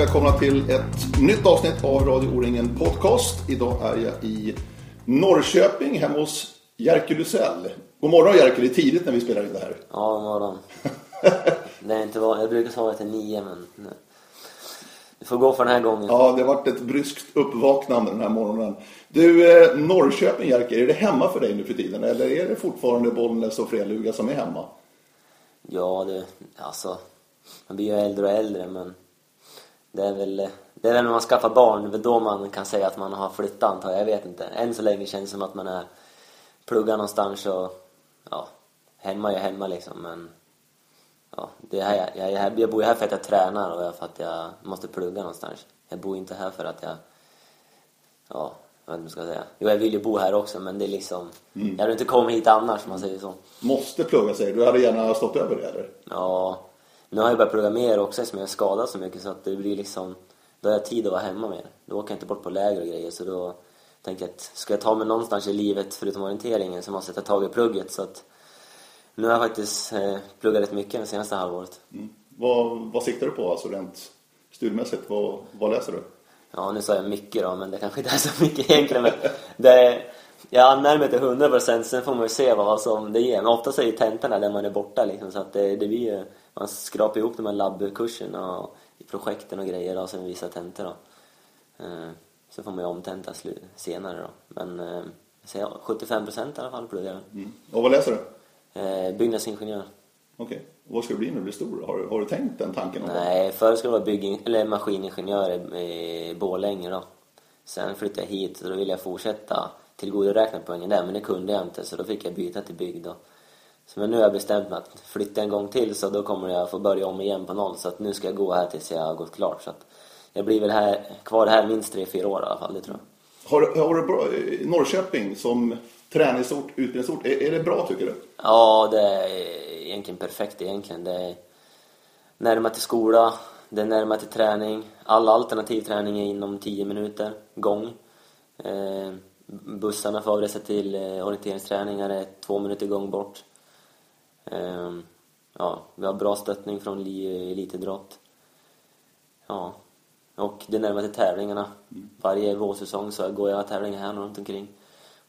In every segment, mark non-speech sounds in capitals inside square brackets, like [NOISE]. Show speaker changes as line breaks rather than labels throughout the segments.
välkomna till ett nytt avsnitt av Radio O-ringen Podcast. Idag är jag i Norrköping hemma hos Jerker Lusell. God morgon Jerker, det är tidigt när vi spelar in det här.
Ja, god morgon. [LAUGHS] det är inte van... Jag brukar sova till nio, men det får gå för den här gången.
Ja, det har varit ett bryskt uppvaknande den här morgonen. Du, eh, Norrköping Jerker, är det hemma för dig nu för tiden? Eller är det fortfarande Bollnäs och Freluga som är hemma?
Ja, det, alltså, man blir ju äldre och äldre, men det är väl, det är när man skaffar barn, det då man kan säga att man har flyttat antar jag, jag vet inte. Än så länge känns det som att man är pluggar någonstans och ja, hemma är hemma liksom, men ja, det här, jag, jag, jag bor här för att jag tränar och för att jag måste plugga någonstans. Jag bor inte här för att jag, ja, jag vet inte vad jag ska säga. Jo, jag vill ju bo här också, men det är liksom, jag hade inte kommit hit annars, om man säger så.
Måste plugga säger du. Du hade gärna stått över det eller?
Ja, nu har jag börjat plugga mer också eftersom jag är skadad så mycket så att det blir liksom, då har jag tid att vara hemma mer. Då åker jag inte bort på läger och grejer så då tänker jag att ska jag ta mig någonstans i livet förutom orienteringen så måste jag ta tag i plugget så att nu har jag faktiskt eh, pluggat rätt mycket det senaste halvåret.
Mm. Vad, vad siktar du på alltså rent studiemässigt? Vad, vad läser du?
Ja, nu sa jag mycket då, men det kanske inte är så mycket egentligen. Men det jag anmäler mig till 100 procent, sen får man ju se vad som det ger. Men oftast är det tentorna där man är borta liksom, så att det, det blir ju, man skrapar ihop de här labbkurserna och projekten och grejer och sen vissa tentor då. Eh, så får man ju omtenta senare då. Men eh, så jag, 75 procent i alla fall pluggar jag.
Mm. Och vad läser du?
Eh, byggnadsingenjör.
Okej. Vad ska du bli när du blir stor? Har, du- har du tänkt den tanken?
Nej, förr skulle jag vara bygg- eller maskiningenjör i, i Borlänge då. Sen flyttade jag hit och då ville jag fortsätta tillgodoräkna poängen där, men det kunde jag inte så då fick jag byta till bygg då. Så men nu har jag bestämt mig att flytta en gång till så då kommer jag få börja om igen på noll så att nu ska jag gå här tills jag har gått klart. Så att jag blir väl här, kvar här minst tre fyra år i alla fall, det tror jag.
Har, har du bra, Norrköping som träningsort, utbildningsort, är, är det bra tycker du?
Ja, det är egentligen perfekt egentligen. Det är närmare till skola, det är närmare till träning. All alternativ träning är inom 10 minuter gång. Eh, bussarna får avresa till eh, orienteringsträningar är två minuter gång bort. Eh, ja, vi har bra stöttning från li- elitidrott. Ja, och det är närmare till tävlingarna. Varje vårsäsong så går jag tävlingar här runt omkring.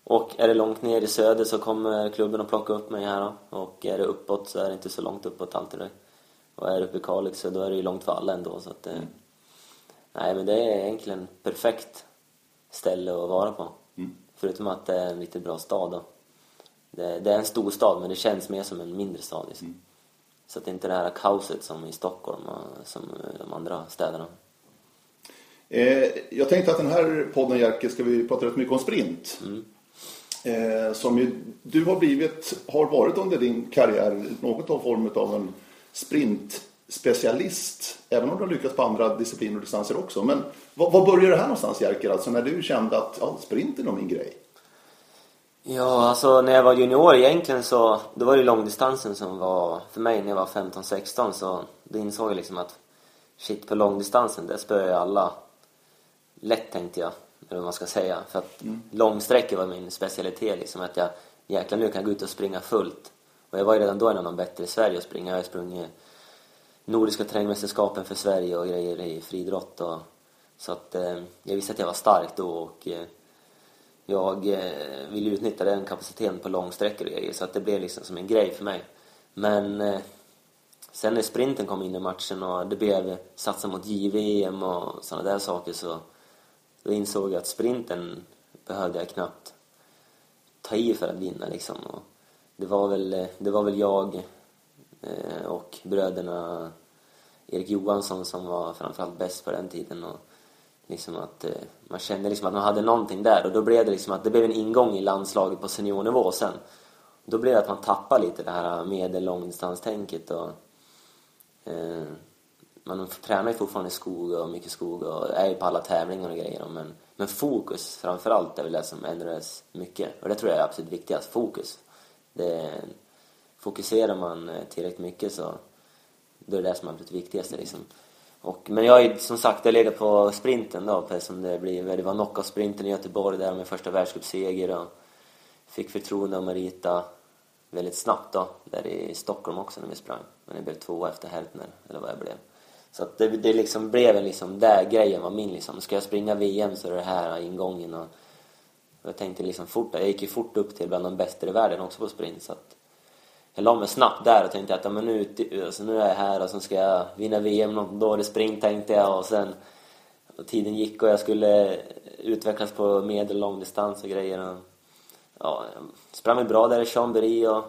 Och är det långt ner i söder så kommer klubben att plocka upp mig här då. Och är det uppåt så är det inte så långt uppåt alltid. Och är det uppe i Kalix så då är det ju långt för alla ändå. Så att, eh, Nej men det är egentligen perfekt ställe att vara på. Förutom att det är en riktigt bra stad då. Det, det är en stor stad men det känns mer som en mindre stad liksom. Så att det inte är det här kaoset som i Stockholm och som eh, de andra städerna.
Eh, jag tänkte att den här podden Jerker ska vi prata rätt mycket om sprint. Eh, som ju, du har blivit, har varit under din karriär något av form av en sprintspecialist. Även om du har lyckats på andra discipliner och distanser också. Men vad, vad började det här någonstans Jerker? Alltså när du kände att ja, sprint är nog min grej.
Ja, alltså när jag var junior egentligen så då var det långdistansen som var för mig när jag var 15-16 så då insåg jag liksom att shit på långdistansen där spöar jag alla lätt tänkte jag eller vad man ska säga. För att långsträckor var min specialitet liksom att jag jäklar nu kan jag gå ut och springa fullt. Och jag var ju redan då en av de bättre i Sverige att springa. Jag har sprungit Nordiska terrängmästerskapen för Sverige och grejer i friidrott och så att eh, jag visste att jag var stark då och eh, jag eh, utnyttja den kapaciteten på långsträckor och grejer så att det blev liksom som en grej för mig. Men eh, sen när sprinten kom in i matchen och det blev satsa mot JVM och sådana där saker så då insåg jag att sprinten behövde jag knappt ta i för att vinna liksom. Och det, var väl, eh, det var väl jag eh, och bröderna Erik Johansson som var framförallt bäst på den tiden. Och liksom att eh, man kände liksom att man hade någonting där och då blev det liksom att det blev en ingång i landslaget på seniornivå sen. Då blev det att man tappade lite det här medel långdistanstänket och eh, man tränar ju fortfarande i skog och mycket skog och är ju på alla tävlingar och grejer men, men fokus framförallt är väl det som ändrades mycket och det tror jag är absolut viktigast, fokus. Det, fokuserar man eh, tillräckligt mycket så då är det det som är absolut viktigast liksom. Och, men jag har ju som sagt jag legat på sprinten då, som det, blir, det var knockout-sprinten i Göteborg där med första världscupseger och fick förtroende av Marita väldigt snabbt då, där i Stockholm också när vi sprang. Men jag blev tvåa efter Heltner, eller vad jag blev. Så att det, det liksom blev en liksom, där grejen var min liksom. Ska jag springa VM så är det här ingången och jag tänkte liksom fort, jag gick ju fort upp till bland de bästa i världen också på sprint så att jag la mig snabbt där och tänkte att men nu, alltså, nu är jag här och så ska jag vinna VM något dåligt spring tänkte jag. Och sen och tiden gick och jag skulle utvecklas på medel och långdistans och grejer. Och, ja, jag sprang mig bra där i Chambéry och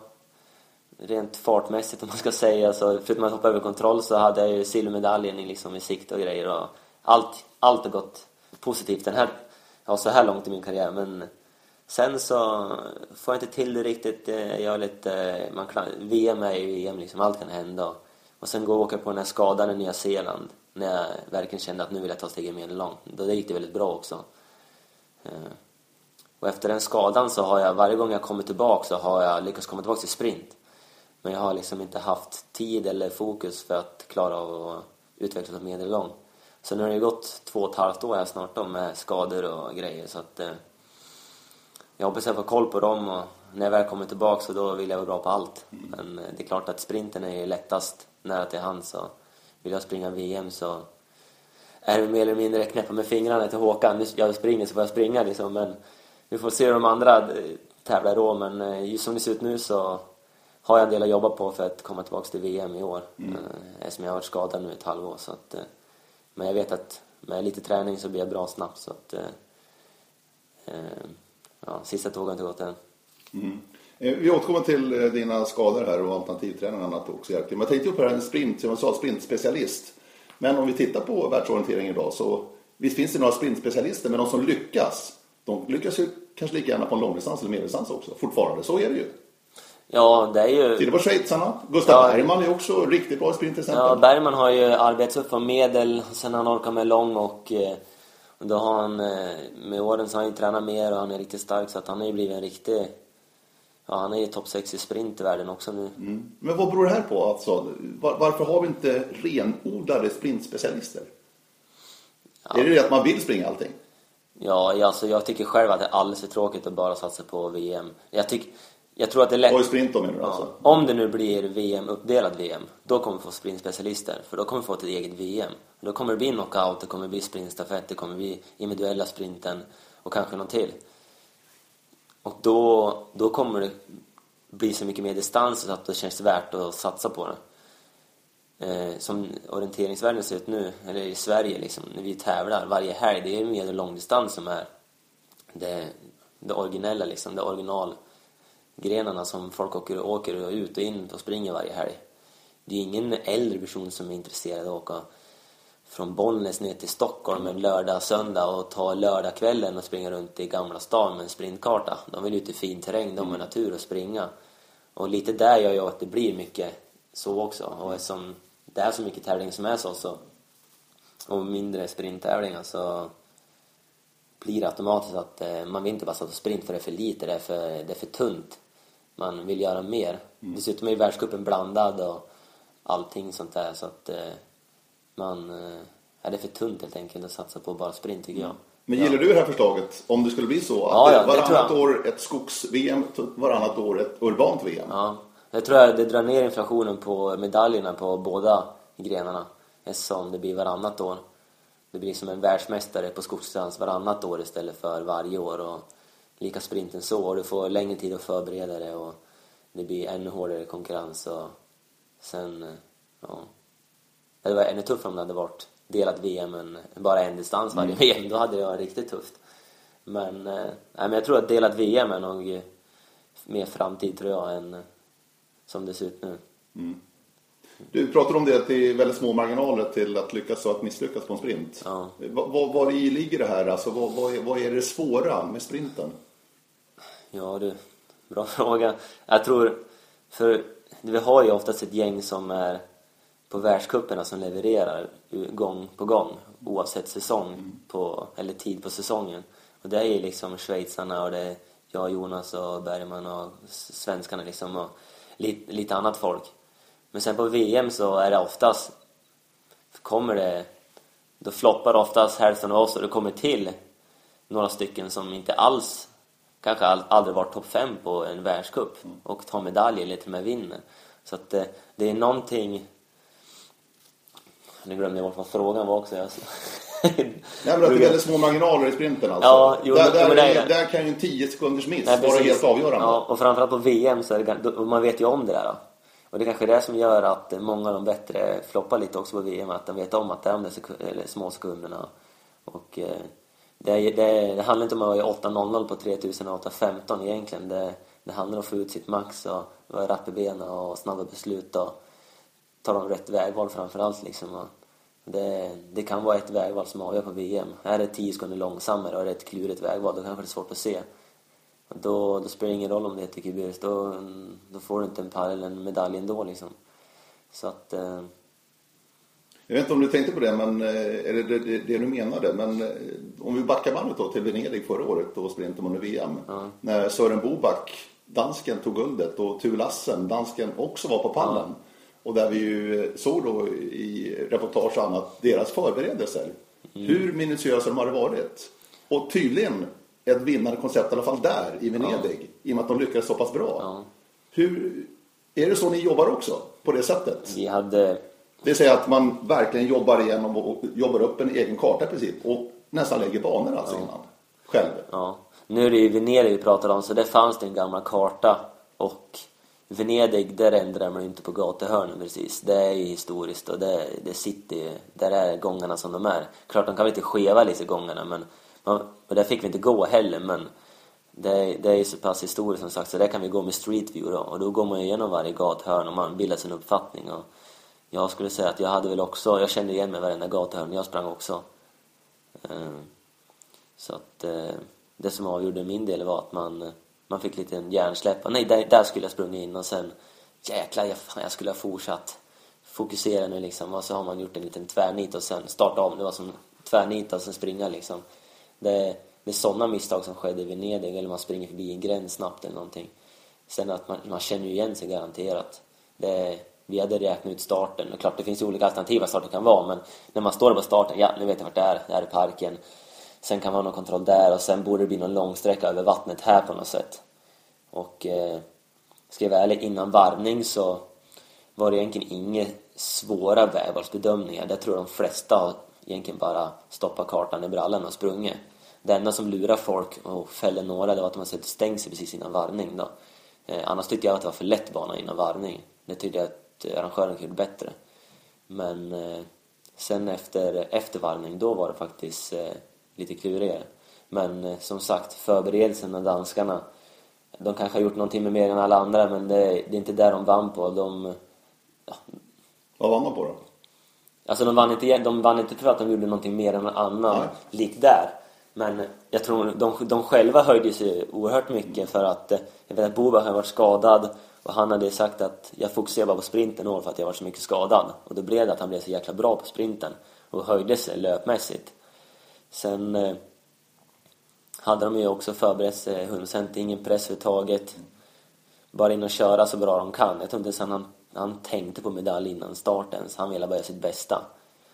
rent fartmässigt om man ska säga. Så förutom att hoppa över kontroll så hade jag ju silvermedaljen i, liksom, i sikte och grejer. Och allt, allt har gått positivt den här, ja, så här långt i min karriär. Men sen så får jag inte till det riktigt. Eh, jag är lite, eh, man klar, VM är ju VM liksom, allt kan hända. Och sen gå och åka på den här skadan i Nya Zeeland när jag verkligen kände att nu vill jag ta steget medellångt. Då gick det väldigt bra också. Eh, och efter den skadan så har jag, varje gång jag kommit tillbaka så har jag lyckats komma tillbaka till sprint. Men jag har liksom inte haft tid eller fokus för att klara av att utvecklas som medellång. Så nu har det gått två och ett halvt år här snart då med skador och grejer så att eh, jag hoppas jag får koll på dem och när jag väl kommer tillbaka så då vill jag vara bra på allt. Mm. Men eh, det är klart att sprinten är lättast nära till hands så vill jag springa VM så är det mer eller mindre knäppa med fingrarna till Håkan. Jag springer så får jag springa liksom men vi får se hur de andra eh, tävlar då men eh, just som det ser ut nu så har jag en del att jobba på för att komma tillbaka till VM i år. Mm. Eftersom jag har varit skadad nu ett halvår så att, Men jag vet att med lite träning så blir jag bra snabbt så att ja, sista tåget har inte gått än.
Mm. Eh, vi återkommer till eh, dina skador här och alternativtränaren annat också Men jag tänkte upp på det här en sprint, som jag sa, sprintspecialist. Men om vi tittar på världsorientering idag så visst finns det några sprintspecialister men de som lyckas, de lyckas ju kanske lika gärna på en långdistans eller medeldistans också. Fortfarande, så är det ju.
Ja, det är ju...
Titta på schweizarna. Gustav ja. Bergman är också riktigt bra i sprint till exempel.
Ja, Bergman har ju arbetats upp från medel, sen han orkar med lång och då har han, eh, med åren så har han ju tränat mer och han är riktigt stark så att han har ju blivit en riktig... Ja, han är ju topp 6 i sprint i världen också nu.
Mm. Men vad beror det här på alltså? Var, varför har vi inte renodlade sprintspecialister? Ja. Är det det att man vill springa allting?
Ja, alltså jag tycker själv att det är alldeles för tråkigt att bara satsa på VM. Jag tycker jag tror att det är lätt...
I sprint menar du alltså?
Om det nu blir VM, uppdelad VM, då kommer vi få sprintspecialister. För då kommer vi få ett eget VM. Då kommer det bli knockout, det kommer bli sprintstafett, det kommer bli individuella sprinten och kanske någon till. Och då, då kommer det bli så mycket mer distans så att det känns värt att satsa på det. Eh, som orienteringsvärlden ser ut nu, eller i Sverige liksom, när vi tävlar varje helg, det är med och långdistans som är det, det originella liksom, det original grenarna som folk åker, åker ut och in och springer varje helg. Det är ingen äldre person som är intresserad av att åka från Bollnäs ner till Stockholm en lördag, söndag och ta lördagskvällen och springa runt i Gamla stan med en sprintkarta. De vill ut i fin terräng, de har natur och springa. Och lite där gör jag att det blir mycket så också. Och eftersom det är så mycket tävling som är så, så och mindre sprinttävlingar så blir det automatiskt att eh, man vill inte bara satsa sprint för det är för lite, det är för, det är för tunt man vill göra mer. Mm. Dessutom är ju världscupen blandad och allting sånt där så att eh, man... Eh, är det för tunt helt enkelt att satsa på bara sprint tycker jag. Mm.
Men gillar du det här förslaget? Om det skulle bli så att ja, ja, varannat år ett skogs-VM, varannat år ett urbant VM?
Ja, jag tror att det drar ner inflationen på medaljerna på båda grenarna eftersom det blir varannat år. Det blir som en världsmästare på skogsdistans varannat år istället för varje år. Och lika sprinten så och du får längre tid att förbereda dig och det blir ännu hårdare konkurrens och sen, eh, ja. Det var ännu tuffare om det hade varit delat VM än bara en distans varje mm. VM. Då hade det varit riktigt tufft. Men, eh, men jag tror att delat VM är nog mer framtid tror jag än som det ser ut nu. Mm.
Du pratade om det att det är väldigt små marginaler till att lyckas och att misslyckas på en sprint.
Ja.
Var, var i ligger det här? Alltså, vad, vad, vad är det svåra med sprinten?
Ja du, bra [LAUGHS] fråga. Jag tror, för vi har ju oftast ett gäng som är på världscuperna som levererar gång på gång oavsett säsong på, eller tid på säsongen. Och det är ju liksom schweizarna och det är jag, Jonas och Bergman och svenskarna liksom och lite, lite annat folk. Men sen på VM så är det oftast, kommer det, då floppar oftast hälften av oss och det kommer till några stycken som inte alls kanske aldrig varit topp fem på en världscup mm. och tar medalj eller till och med vinner. Så att det, det är någonting Nu glömde jag bort vad frågan var också.
Nej, [LAUGHS] men att det är väldigt små marginaler i sprinten alltså.
Ja, jo,
där, där,
det är
där kan ju en 10 sekunders miss
Nej,
vara helt avgörande.
Ja, och framförallt på VM så är det, då- man vet ju om det där. Då. Och det kanske är det som gör att många av de bättre floppar lite också på VM, att de vet om att det är de där eller små sekunderna. Och eh, det, det, det handlar inte om att vara 8.00 på 3000 och 8.15 egentligen. Det, det handlar om att få ut sitt max och vara rapp i benen och snabba beslut och ta de rätt vägval framförallt liksom. Och det, det kan vara ett vägval som avgör på VM. Är det 10 sekunder långsammare och är det ett klurigt vägval då kanske det är svårt att se. Då, då spelar det ingen roll om det heter Kibirius. Då, då får du inte en pall eller en medalj ändå liksom. Så att... Eh,
jag vet inte om du tänkte på det, men, eh, eller det, det, det du menade. Men eh, om vi backar bandet då till Venedig förra året och sprinten under VM. När Sören Boback, dansken, tog guldet och Ture Lassen, dansken, också var på pallen. Och där vi ju eh, såg då i reportage och annat deras förberedelser. Hur minutiösa de hade varit. Och tydligen ett vinnande koncept i alla fall där i Venedig. I och med att de lyckades så pass bra. Hur, är det så ni jobbar också? På det sättet?
vi hade...
Det vill säga att man verkligen jobbar igenom och jobbar upp en egen karta i princip och nästan lägger banor alltså innan. Själv.
Ja. Nu är det ju Venedig vi pratar om, så där fanns det en gammal karta. Och Venedig, där ändrar man ju inte på gatuhörnen precis. Det är ju historiskt och det, det sitter ju, där är gångarna som de är. Klart, de kan väl lite skeva lite gångarna, men man, och där fick vi inte gå heller, men det, det är ju så pass historiskt som sagt, så där kan vi gå med Street View då. Och då går man ju igenom varje gathörn och man bildar sin uppfattning. Och jag skulle säga att jag hade väl också, jag kände igen mig varenda gathörn, jag sprang också. Eh, så att eh, det som avgjorde min del var att man, eh, man fick lite en hjärnsläpp. Nej, där, där skulle jag sprungit in och sen jäklar, jag, fan, jag skulle ha fortsatt fokusera nu liksom. Och så har man gjort en liten tvärnit och sen starta om. Det var som tvärnita och sen springa liksom. Det, det är sådana misstag som skedde i Venedig eller man springer förbi en gräns snabbt eller någonting. Sen att man, man känner ju igen sig garanterat. Det, vi hade räknat ut starten och klart det finns ju olika alternativ vad starten kan vara men när man står på starten, ja nu vet jag vart det är, det är i parken. Sen kan man ha någon kontroll där och sen borde det bli någon långsträcka över vattnet här på något sätt. Och eh, ska jag vara ärlig, innan varvning så var det egentligen inga svåra vägvalsbedömningar. Där tror jag de flesta har egentligen bara stoppat kartan i brallan och sprungit. Det enda som lurar folk och fäller några det var att de sätter sett stängsel precis innan varvning då. Eh, annars tyckte jag att det var för lätt bana innan varvning. Det tyckte jag att eh, arrangören kunde bättre. Men eh, sen efter, efter varvning då var det faktiskt eh, lite klurigare. Men som sagt, förberedelsen av danskarna de kanske har gjort någonting med mer än alla andra men det, det är inte där de vann på. De,
Vad vann man på då?
Alltså de vann inte, de vann inte för att de gjorde någonting mer än någon annan
Nej.
likt där. Men jag tror de, de själva höjde sig oerhört mycket för att jag vet att Boba har varit skadad och han hade sagt att jag fokuserar bara på sprinten i år för att jag var så mycket skadad. Och då blev det att han blev så jäkla bra på sprinten och höjde sig löpmässigt. Sen eh, hade de ju också förberett sig 100% ingen press överhuvudtaget. Bara in och köra så bra de kan. Jag tror inte ens han, han tänkte på medalj innan starten, så han ville bara göra sitt bästa.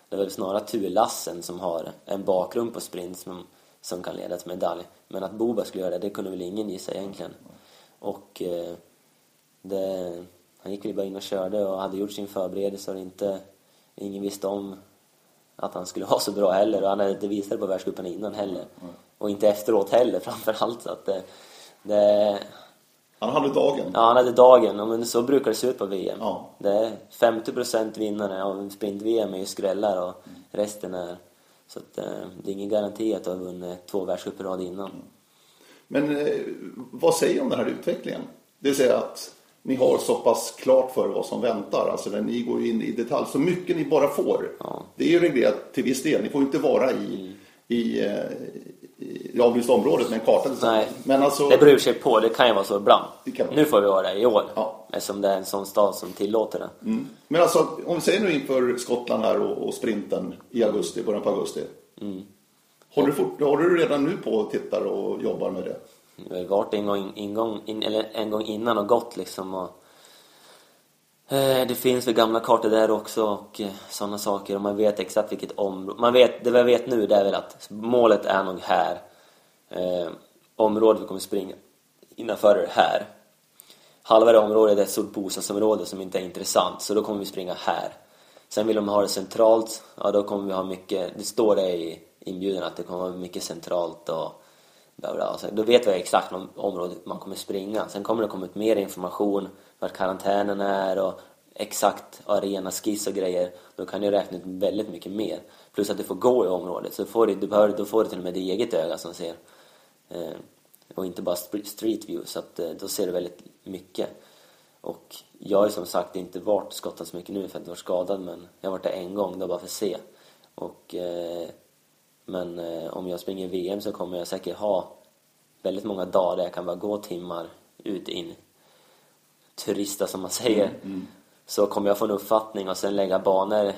Det är väl snarare Ture Lassen som har en bakgrund på sprint som, som kan leda till medalj. Men att Boba skulle göra det, det kunde väl ingen gissa egentligen. Och eh, det, han gick väl bara in och körde och hade gjort sin förberedelse och inte, ingen visste om att han skulle [LAUGHS] vara så bra heller och han hade inte visat det på världscupen innan heller. Och inte efteråt heller [LAUGHS] framförallt så att det, det,
Han hade dagen.
Ja, han hade dagen. Men så brukar det se ut på VM.
Ja.
Det är 50% vinnare av sprint-VM är ju skrällar och resten är... Så att, eh, det är ingen garanti att du har vunnit två världscuper innan.
Men eh, vad säger du om den här utvecklingen? Det vill säga att ni har så pass klart för vad som väntar. Alltså när ni går in i detalj. Så mycket ni bara får.
Ja.
Det är ju reglerat till viss del. Ni får inte vara i, i, eh, i det avlysta området med en karta.
Nej,
Men alltså,
det beror sig på. Det kan ju vara så ibland.
Det vara.
Nu får vi vara där i år.
Ja.
Eftersom det är en sån stad som tillåter det.
mm. Men alltså om vi säger nu inför Skottland här och, och sprinten i augusti, början på augusti.
Mm.
Håller, du fort, håller du redan nu på och tittar och jobbar med det?
Eh, vi har ju varit en gång, in, gång, in, eller en gång innan och gått liksom. Och, eh, det finns väl gamla kartor där också och eh, sådana saker. Och man vet exakt vilket område. Man vet, det vi vet nu det är väl att målet är nog här. Eh, området vi kommer springa innanför är här. Halva det området är ett stort bostadsområde som inte är intressant så då kommer vi springa här. Sen vill de ha det centralt, ja då kommer vi ha mycket, det står det i inbjudan att det kommer vara mycket centralt och bla då vet vi exakt om området man kommer springa. Sen kommer det komma ut mer information, vart karantänen är och exakt arenaskiss och grejer. Då kan du räkna ut väldigt mycket mer. Plus att du får gå i området, så får du, du behöver, då får du till och med ditt eget öga som ser. Eh, och inte bara street view, så att, eh, då ser du väldigt mycket. Och jag har som sagt inte varit skottat så mycket nu för att jag var varit skadad men jag har varit där en gång, då bara för att se. Och, eh, men eh, om jag springer VM så kommer jag säkert ha väldigt många dagar där jag kan bara gå timmar ut in turista som man säger. Mm, mm. Så kommer jag få en uppfattning och sen lägga banor,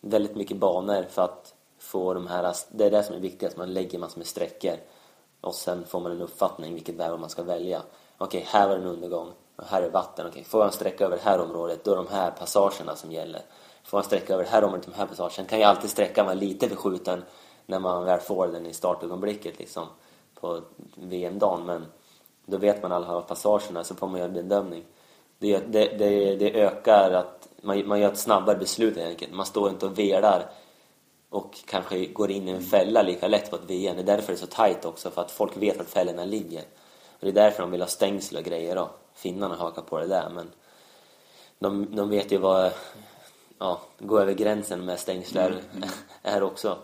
väldigt mycket banor för att få de här, det är det som är viktigast, man lägger massor med sträckor och sen får man en uppfattning vilket väg man ska välja. Okej, okay, här var en undergång, och här är vatten, okej, okay, får jag en sträcka över det här området, då är de här passagerna som gäller. Får jag en sträcka över det här området, de här passagerna, kan jag alltid sträcka mig lite förskjuten när man väl får den i startögonblicket liksom på VM-dagen, men då vet man alla passagerna så får man göra en bedömning. Det, det, det, det ökar att man, man gör ett snabbare beslut helt enkelt. Man står inte och velar och kanske går in i en fälla lika lätt på ett VM. Det är därför det är så tight också, för att folk vet att fällorna ligger. Och det är därför de vill ha stängsel och grejer då. Finnarna hakar på det där, men de, de vet ju vad ja, gå över gränsen med stängslar mm. [LAUGHS] är också.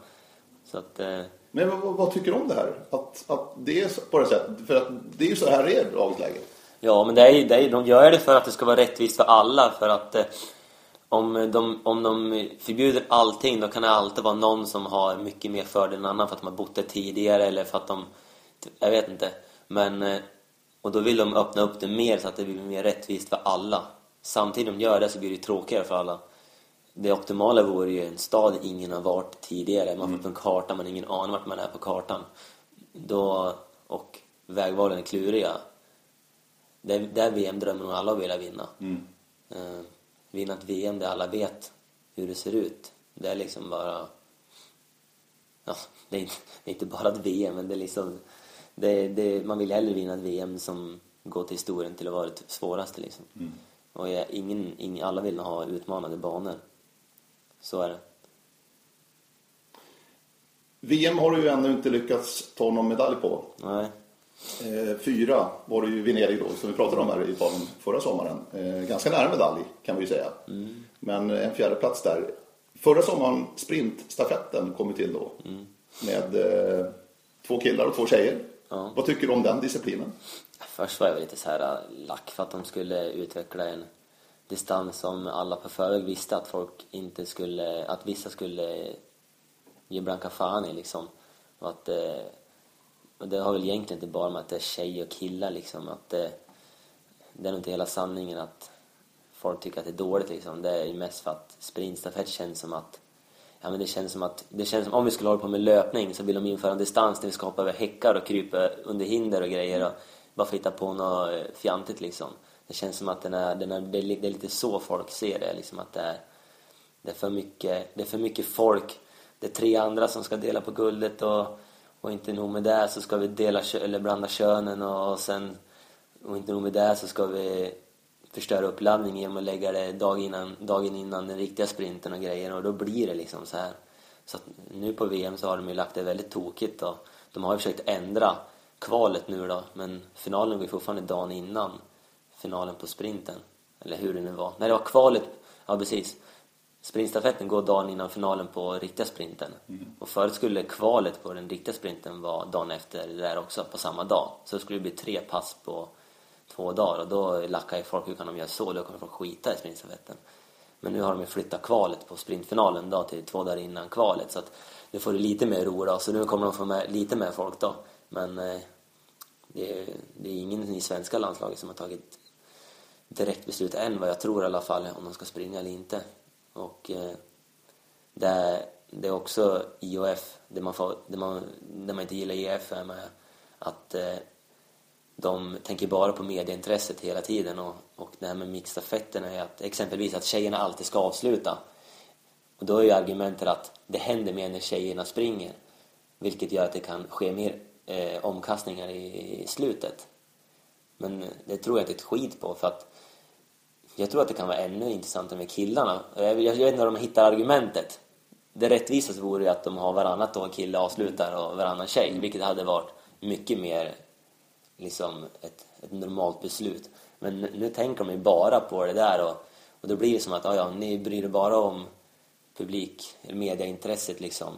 Så att, eh...
Men vad, vad, tycker du om det här? Att, att det är på det sättet? För att det är ju så här det är läge.
Ja, men det är, det är, de gör det för att det ska vara rättvist för alla. För att eh, om, de, om de förbjuder allting då kan det alltid vara någon som har mycket mer fördel än annan för att de har bott där tidigare eller för att de... Jag vet inte. Men... Eh, och då vill de öppna upp det mer så att det blir mer rättvist för alla. Samtidigt de gör det så blir det tråkigare för alla. Det optimala vore ju en stad ingen har varit tidigare. Man får mm. på en karta, man har ingen aning vart man är på kartan. Då, och vägvalen är kluriga. Det är där VM-drömmen nog alla vill vinna. Mm. Uh, vinna ett VM där alla vet hur det ser ut. Det är liksom bara... Ja, det är inte, det är inte bara ett VM, men det är liksom... Det, det, man vill hellre vinna ett VM som går till historien till att vara det svåraste liksom. Mm. Och jag, ingen, ingen, alla vill ha utmanande banor. Så är det.
VM har du ju ännu inte lyckats ta någon medalj på.
Nej.
Eh, fyra var det ju Venedig då, som vi pratade om här i podden förra sommaren. Eh, ganska nära medalj kan vi ju säga. Mm. Men en fjärde plats där. Förra sommaren, sprintstafetten kom ju till då. Mm. Med eh, två killar och två tjejer. Ja. Vad tycker du om den disciplinen?
Först var jag lite så här lack för att de skulle utveckla en distans som alla på förväg visste att folk inte skulle, att vissa skulle ge blanka fan i liksom. Och att eh, och det har väl egentligen inte bara med att det är tjejer och killar liksom, att det, det är nog inte hela sanningen att folk tycker att det är dåligt liksom. Det är ju mest för att sprintstafett känns som att Ja men det känns som att, det känns som om vi skulle hålla på med löpning så vill de införa en distans där vi ska hoppa över häckar och krypa under hinder och grejer och bara få hitta på något fjantigt liksom. Det känns som att den är, den är, det är lite så folk ser det liksom att det är, det är för mycket, det är för mycket folk. Det är tre andra som ska dela på guldet och, och inte nog med det så ska vi dela eller blanda könen och sen och inte nog med det så ska vi förstöra uppladdningen genom att lägga det dag innan, dagen innan den riktiga sprinten och grejer och då blir det liksom så här. Så att nu på VM så har de ju lagt det väldigt tokigt och de har ju försökt ändra kvalet nu då men finalen går ju fortfarande dagen innan finalen på sprinten. Eller hur det nu var. När det var kvalet, ja precis. Sprintstafetten går dagen innan finalen på riktiga sprinten. Mm. Och förut skulle kvalet på den riktiga sprinten vara dagen efter det där också, på samma dag. Så det skulle bli tre pass på två dagar och då lackar ju folk, hur kan de göra så? Då kommer folk skita i sprintstafetten. Men nu har de ju flyttat kvalet på sprintfinalen då till två dagar innan kvalet så att nu får det lite mer ro då, så nu kommer de få med lite mer folk då. Men eh, det, är, det är ingen i svenska landslaget som har tagit direkt beslut än vad jag tror i alla fall om de ska springa eller inte. Och eh, det, är, det är också IOF, det man, får, det man, det man inte gillar IOF är med att eh, de tänker bara på medieintresset hela tiden och, och det här med mixstafetten är att exempelvis att tjejerna alltid ska avsluta. Och då är ju argumentet att det händer mer när tjejerna springer vilket gör att det kan ske mer eh, omkastningar i, i slutet. Men eh, det tror jag inte ett skit på för att jag tror att det kan vara ännu intressantare med killarna. Jag, jag, vet inte var de hittar argumentet. Det rättvisaste vore ju att de har varannat år kille avslutar och varannan tjej, vilket hade varit mycket mer liksom ett, ett normalt beslut. Men nu, tänker de ju bara på det där och, och då blir det som att ja, ja, ni bryr er bara om publik mediaintresset liksom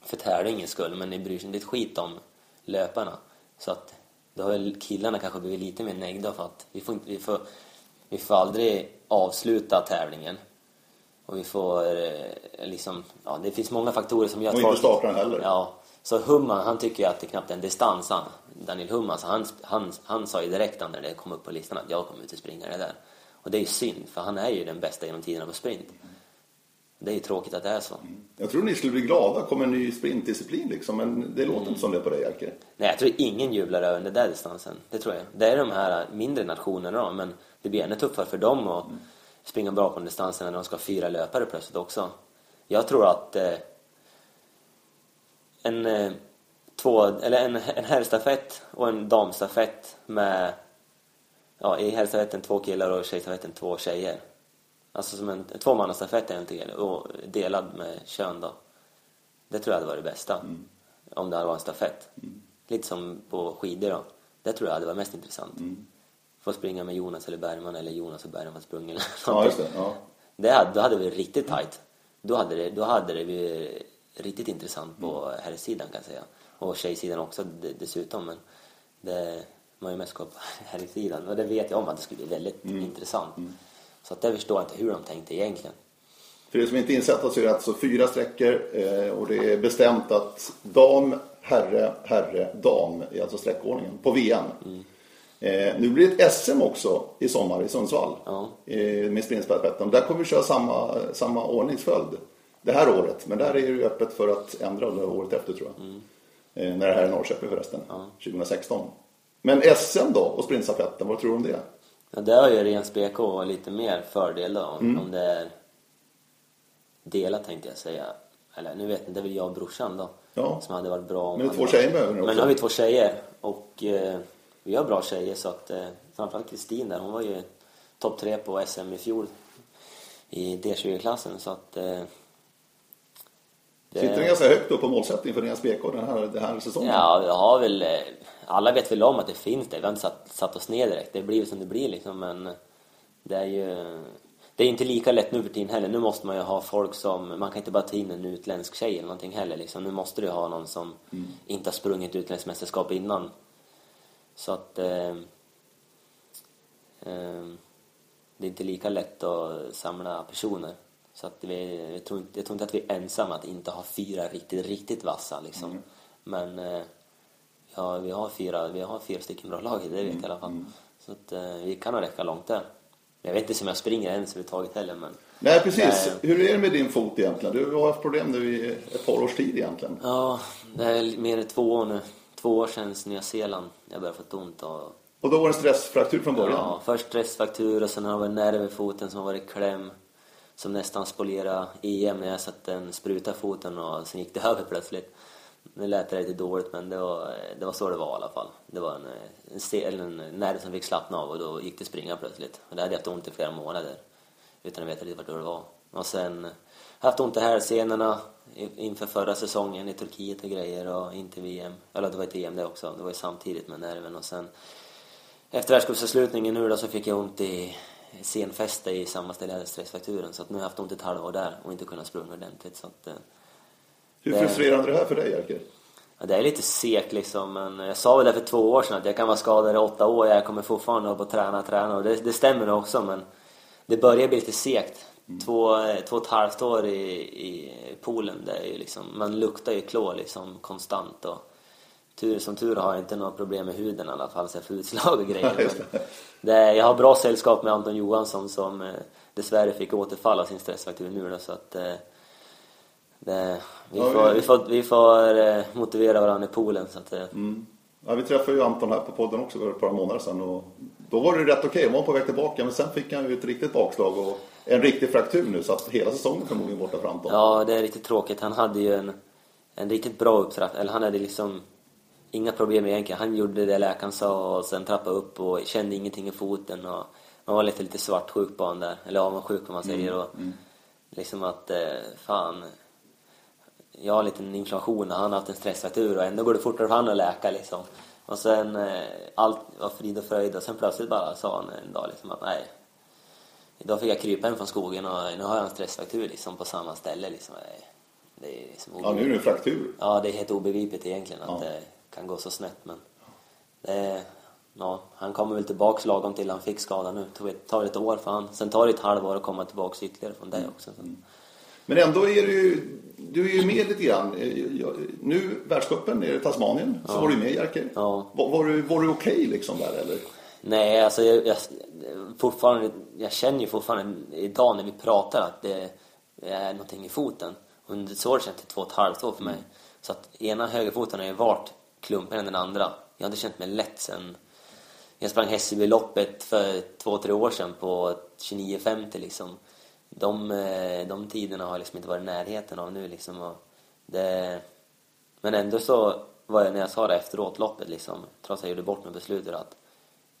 för tävlingens skull men ni bryr er inte ett skit om löparna. Så att då har killarna kanske blivit lite mer nöjda för att vi får, inte, vi får, vi får aldrig avsluta tävlingen. Och vi får eh, liksom, ja det finns många faktorer som gör
att... Och inte starta den heller.
Ja. Så Humman, han tycker ju att det knappt är en distans han. Daniel Humman, så han, han, han sa ju direkt när det kom upp på listan att jag kommer inte springa det där. Och det är ju synd, för han är ju den bästa genom tiderna på sprint. Det är ju tråkigt att det är så.
Jag tror ni skulle bli glada, kommer en ny sprintdisciplin liksom, men det låter inte som det på dig Jerker.
Nej, jag tror ingen jublar över den där distansen. Det tror jag. Det är de här mindre nationerna då, men det blir ännu tuffare för dem att springa bra på den distansen när de ska ha fyra löpare plötsligt också. Jag tror att eh, en, eh, två, eller en, en herrstafett och en damstafett med ja, i herrstafetten två killar och tjejstafetten två tjejer Alltså som en, en tvåmannastafett egentligen och delad med kön då. Det tror jag hade varit det bästa. Mm. Om det hade varit en stafett. Mm. Lite som på skidor då. Det tror jag hade varit mest intressant. Mm. Få springa med Jonas eller Bergman eller Jonas och Bergman sprungit eller
Ja, just det. Ja.
det hade, då hade vi riktigt tight. Då hade det, då hade det blivit riktigt intressant på mm. herrsidan kan jag säga. Och tjejsidan också dessutom. Men det, man har ju mest koll på [LAUGHS] herrsidan. Och det vet jag om att det skulle bli väldigt mm. intressant. Så att det förstår jag inte hur de tänkte egentligen.
För er som inte insatta så är det alltså fyra sträckor eh, och det är bestämt att dam, herre, herre, dam är alltså sträckordningen på VM. Mm. Eh, nu blir det ett SM också i sommar i Sundsvall ja. eh, med sprintstafetten. Där kommer vi köra samma, samma ordningsföljd det här året. Men där är det ju öppet för att ändra det året efter tror jag. Mm. När det här är Norrköping förresten, ja. 2016. Men SM då och sprintstafetten, vad tror du om det?
Ja, det har ju ren SPK lite mer fördel då, mm. om det är delat tänkte jag säga. Eller nu vet jag inte, det är väl jag och brorsan då. Ja. Som hade varit bra om
Men två tjejer behöver ni också.
Men nu har vi två tjejer och eh, vi har bra tjejer så att eh, framförallt Kristin där, hon var ju topp tre på SM i fjol i D20-klassen så att eh,
det... Sitter den ganska högt upp på målsättning för deras BK den här, den här säsongen?
Ja, vi har väl... Alla vet väl om att det finns det. Vi har inte satt, satt oss ner direkt. Det blir som det blir liksom, men det är ju... Det är inte lika lätt nu för tiden heller. Nu måste man ju ha folk som... Man kan inte bara ta in en utländsk tjej eller någonting heller liksom. Nu måste du ha någon som mm. inte har sprungit utländskt mästerskap innan. Så att... Eh, eh, det är inte lika lätt att samla personer. Så att vi, jag, tror inte, jag tror inte att vi är ensamma att inte ha fyra riktigt, riktigt vassa liksom. Mm. Men eh, ja, vi har fyra, vi har fyra stycken bra lag, det vet jag i alla fall. Mm. Så att eh, vi kan nog räcka långt där. Jag vet inte om jag springer ens överhuvudtaget heller men...
Nej precis. Äh, Hur är det med din fot egentligen? Du har haft problem nu i ett par års tid egentligen.
Ja, det är mer än två år nu. Två år sedan Nya Zeeland jag började få ont och...
Och då var det stressfraktur från början?
Ja, först stressfraktur och sen har det varit nerv i foten som har varit kläm som nästan spolierade EM när jag satte en spruta i foten och sen gick det [LAUGHS] över plötsligt. Nu lät det lite dåligt men det var, det var så det var i alla fall. Det var en, en, en nerv som fick slappna av och då gick det springa plötsligt. Och det hade jag haft ont i flera månader utan att veta riktigt vart det var. Och sen haft ont i hälsenorna inför förra säsongen i Turkiet och grejer och inte VM. Eller det var ett EM det också, det var ju samtidigt med nerven och sen efter världscupsavslutningen nu då så fick jag ont i senfäste i samma ställe jag hade stressfrakturen så att nu har jag haft ont i ett halvår där och inte kunnat springa ordentligt så att, eh,
hur frustrerande är det här för dig Jerker?
Ja, det är lite segt liksom men jag sa väl det för två år sedan att jag kan vara skadad i åtta år jag kommer fortfarande upp och träna träna och det, det stämmer också men det börjar bli lite segt. Mm. Två, två och ett halvt år i, i poolen, det är ju liksom, man luktar ju klor liksom konstant och Tur, som tur har jag inte några problem med huden i alla fall, så jag får utslag och grejer. [LAUGHS] det, jag har bra sällskap med Anton Johansson som eh, dessvärre fick återfall av sin stressfraktur nu då, så att eh, det, vi, ja, får, vi... vi, får, vi får eh, motivera varandra i poolen så att eh.
mm. Ja, vi träffade ju Anton här på podden också för ett par månader sedan och då var det rätt okej, okay. han var på väg tillbaka men sen fick han ju ett riktigt bakslag och en riktig fraktur nu så att hela säsongen förmodligen borta för Anton.
Ja, det är riktigt tråkigt. Han hade ju en, en riktigt bra upptrappning, eller han hade liksom inga problem egentligen. Han gjorde det läkaren sa och sen trappade upp och kände ingenting i foten. Och man var lite, lite svartsjuk på honom där, eller avundsjuk om man säger.
Mm,
Och liksom att, eh, fan, jag har en liten inflammation och han har haft en stressfraktur och ändå går det fortare för han att läka liksom. Och sen, eh, allt var frid och fröjd och sen plötsligt bara sa han en dag liksom att nej, idag fick jag krypa hem från skogen och nu har jag en stressfraktur liksom på samma ställe liksom. Det är liksom
Ja, nu är det en fraktur.
Ja, det är helt obegripligt egentligen att
Ja.
det kan gå så snett men det, ja, han kommer väl tillbaks lagom till han fick skadan nu. Det tar ett år för han. Sen tar det ett halvår att komma tillbaks ytterligare från
Mm.
det också. Så.
Men ändå är du ju, du är ju med lite grann. Eh, Nu, världscupen nere i Tasmanien, så var du med Jerker.
Ja.
Var, var du, var du okej liksom där eller?
Nej, alltså jag, jag, fortfarande, jag känner ju fortfarande idag när vi pratar att det är någonting i foten. Under så har det känts i två och ett halvt år för mig. Så att ena högerfoten har ju varit klumpigare än den andra. Jag inte känt mig lätt sen jag sprang Hässelbyloppet för två, tre år sedan på 29.50 liksom. De, eh, de tiderna har liksom inte varit i närheten av nu liksom. Och det, men ändå så var jag, när jag sa det efteråt, loppet liksom, trots att jag gjorde bort mig på slutet, att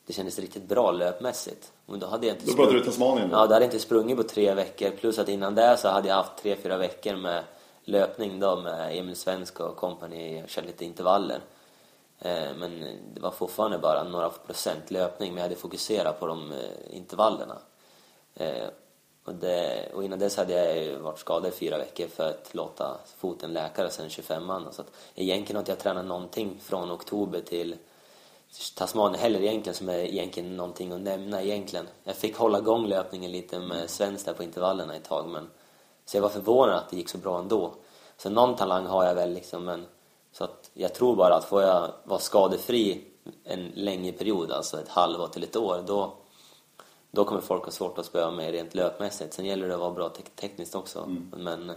det kändes riktigt bra löpmässigt. Och då hade jag inte
Då pratar du Tasmanien?
Ja, då hade jag inte sprungit på tre veckor. Plus att innan det så hade jag haft tre, fyra veckor med löpning då med Emil Svensk och kompani. Jag körde lite intervaller. Eh, Men det var fortfarande bara några procent löpning, men jag hade fokuserat på de eh, intervallerna. Och, det, och innan dess hade jag varit skadad i fyra veckor för att låta foten läka sen 25 man. Så att egentligen har inte jag tränat någonting från oktober till Tasmanien heller egentligen som är egentligen någonting att nämna egentligen. Jag fick hålla igång löpningen lite med svenskt där på intervallerna ett tag men så jag var förvånad att det gick så bra ändå. Så någon talang har jag väl liksom men så att jag tror bara att får jag vara skadefri en längre period, alltså ett halvår till ett år, då, då kommer folk ha svårt att spöa mig rent löpmässigt. Sen gäller det att vara bra te- tekniskt också. Men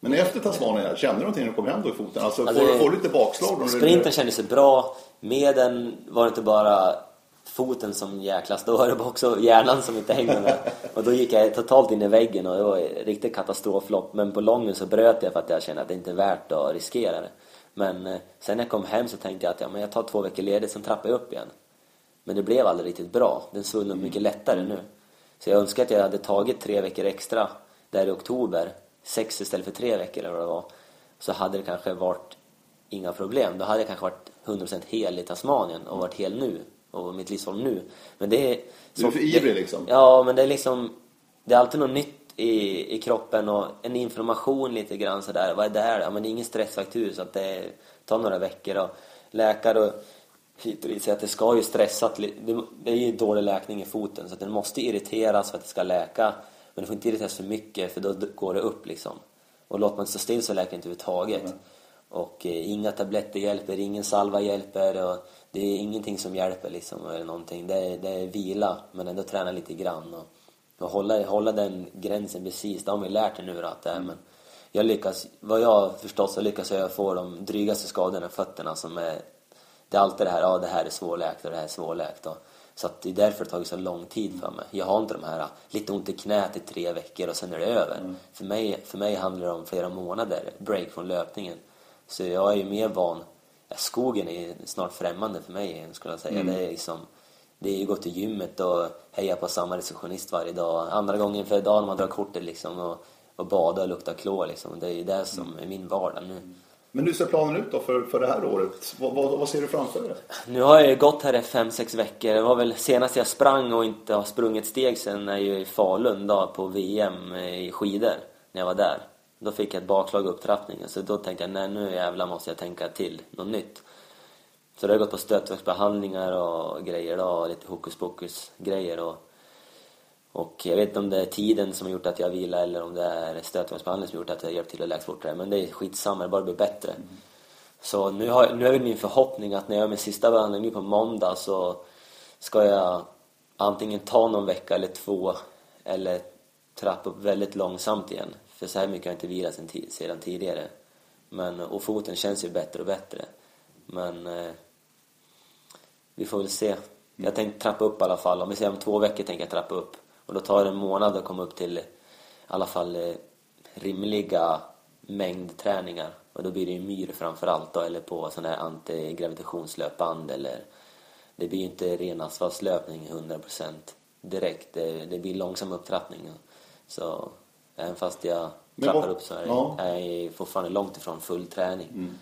Men efter Tasmanien, kände du någonting när du kom hem då i foten? Alltså,
Alltså,
får, du- får du lite bakslag? då?
Sprinten kändes bra. Med den var det inte bara foten som jäklas, då var det också hjärnan som inte hängde med. [LAUGHS] Och då gick jag totalt in i väggen och det var ett riktigt katastroflopp. Men på lången så bröt jag för att jag kände att det inte är värt att riskera det. Men eh, sen när jag kom hem så tänkte jag att ja, men jag tar två veckor ledigt, sen trappar jag upp igen. Men det blev aldrig riktigt bra. Den svullnade upp mycket lättare nu. Så jag önskar att jag hade tagit tre veckor extra där i oktober, sex istället för tre veckor eller vad det var. Så hade det kanske varit inga problem. Då hade jag kanske varit 100% hel i Tasmanien och varit hel nu. Och mitt livsform nu. Men det är...
Du är för ivrig liksom?
Ja, men det är liksom... Det är alltid något nytt i, i kroppen och en inflammation lite grann sådär. Vad är det här? Ja, men det är ingen stressfraktur så att det tar några veckor och läkare och hit och dit säger att det ska ju stressa. Det, är ju dålig läkning i foten så att den måste irriteras för att det ska läka. Men det får inte irriteras för mycket för då går det upp liksom. Och låter man det stå still så läker det inte överhuvudtaget. Och eh, inga tabletter hjälper, ingen salva hjälper och det är ingenting som hjälper liksom eller någonting. Det är, det är vila men ändå träna lite grann och, och hålla, hålla den gränsen precis. Det har man ju lärt sig nu då att det är men jag lyckas, vad jag har förstått så lyckas jag få de drygaste skadorna i fötterna som är det är alltid det här, ja det här är svårläkt och det här är svårläkt och, så att det är därför det har tagit så lång tid för mig. Jag har inte de här lite ont i knät i tre veckor och sen är det över. För, mig, för mig handlar det om flera månader break från löpningen. Så jag är ju mer van, skogen är snart främmande för mig igen, skulle jag säga. Det är liksom det är ju gå till gymmet och heja på samma receptionist varje dag. Andra gången för dagen man drar kortet liksom och, och bada och lukta klor liksom. Det är ju det som är min vardag nu.
Men hur ser planen ut då för, för det här året? Vad, vad, vad ser du framför dig?
Nu har jag ju gått här i fem sex veckor. Det var väl senast jag sprang och inte har sprungit steg sen är ju i Falun då på VM i skidor. När jag var där. Då fick jag ett bakslag i upptrappningen. Så då tänkte jag, nej nu jävlar måste jag tänka till något nytt. Så då har jag gått på stötverksbehandlingar och grejer då, och lite hokus pokus grejer och och jag vet inte om det är tiden som har gjort att jag vilar eller om det är stötverksbehandling som har gjort att jag hjälpt till att läka fortare. Men det är skitsamma, det bara blir bättre. Så nu, har, nu är väl min förhoppning att när jag gör min sista behandling nu på måndag så ska jag antingen ta någon vecka eller två eller trappa upp väldigt långsamt igen. För så här mycket har jag inte vilat sedan tidigare. Men, och foten känns ju bättre och bättre. Men eh, vi får väl se. Jag tänkte trappa upp i alla fall. Om vi säger om två veckor tänker jag trappa upp. Och då tar det en månad att komma upp till i alla fall eh, rimliga mängdträningar. Och då blir det ju myr framför allt då, eller på sån här antigravitationslöpband eller det blir ju inte ren asfaltslöpning 100% direkt. Det, det blir långsam upptrappning. Så även fast jag trappar upp så är,
ja.
är jag fortfarande långt ifrån full träning.
Mm.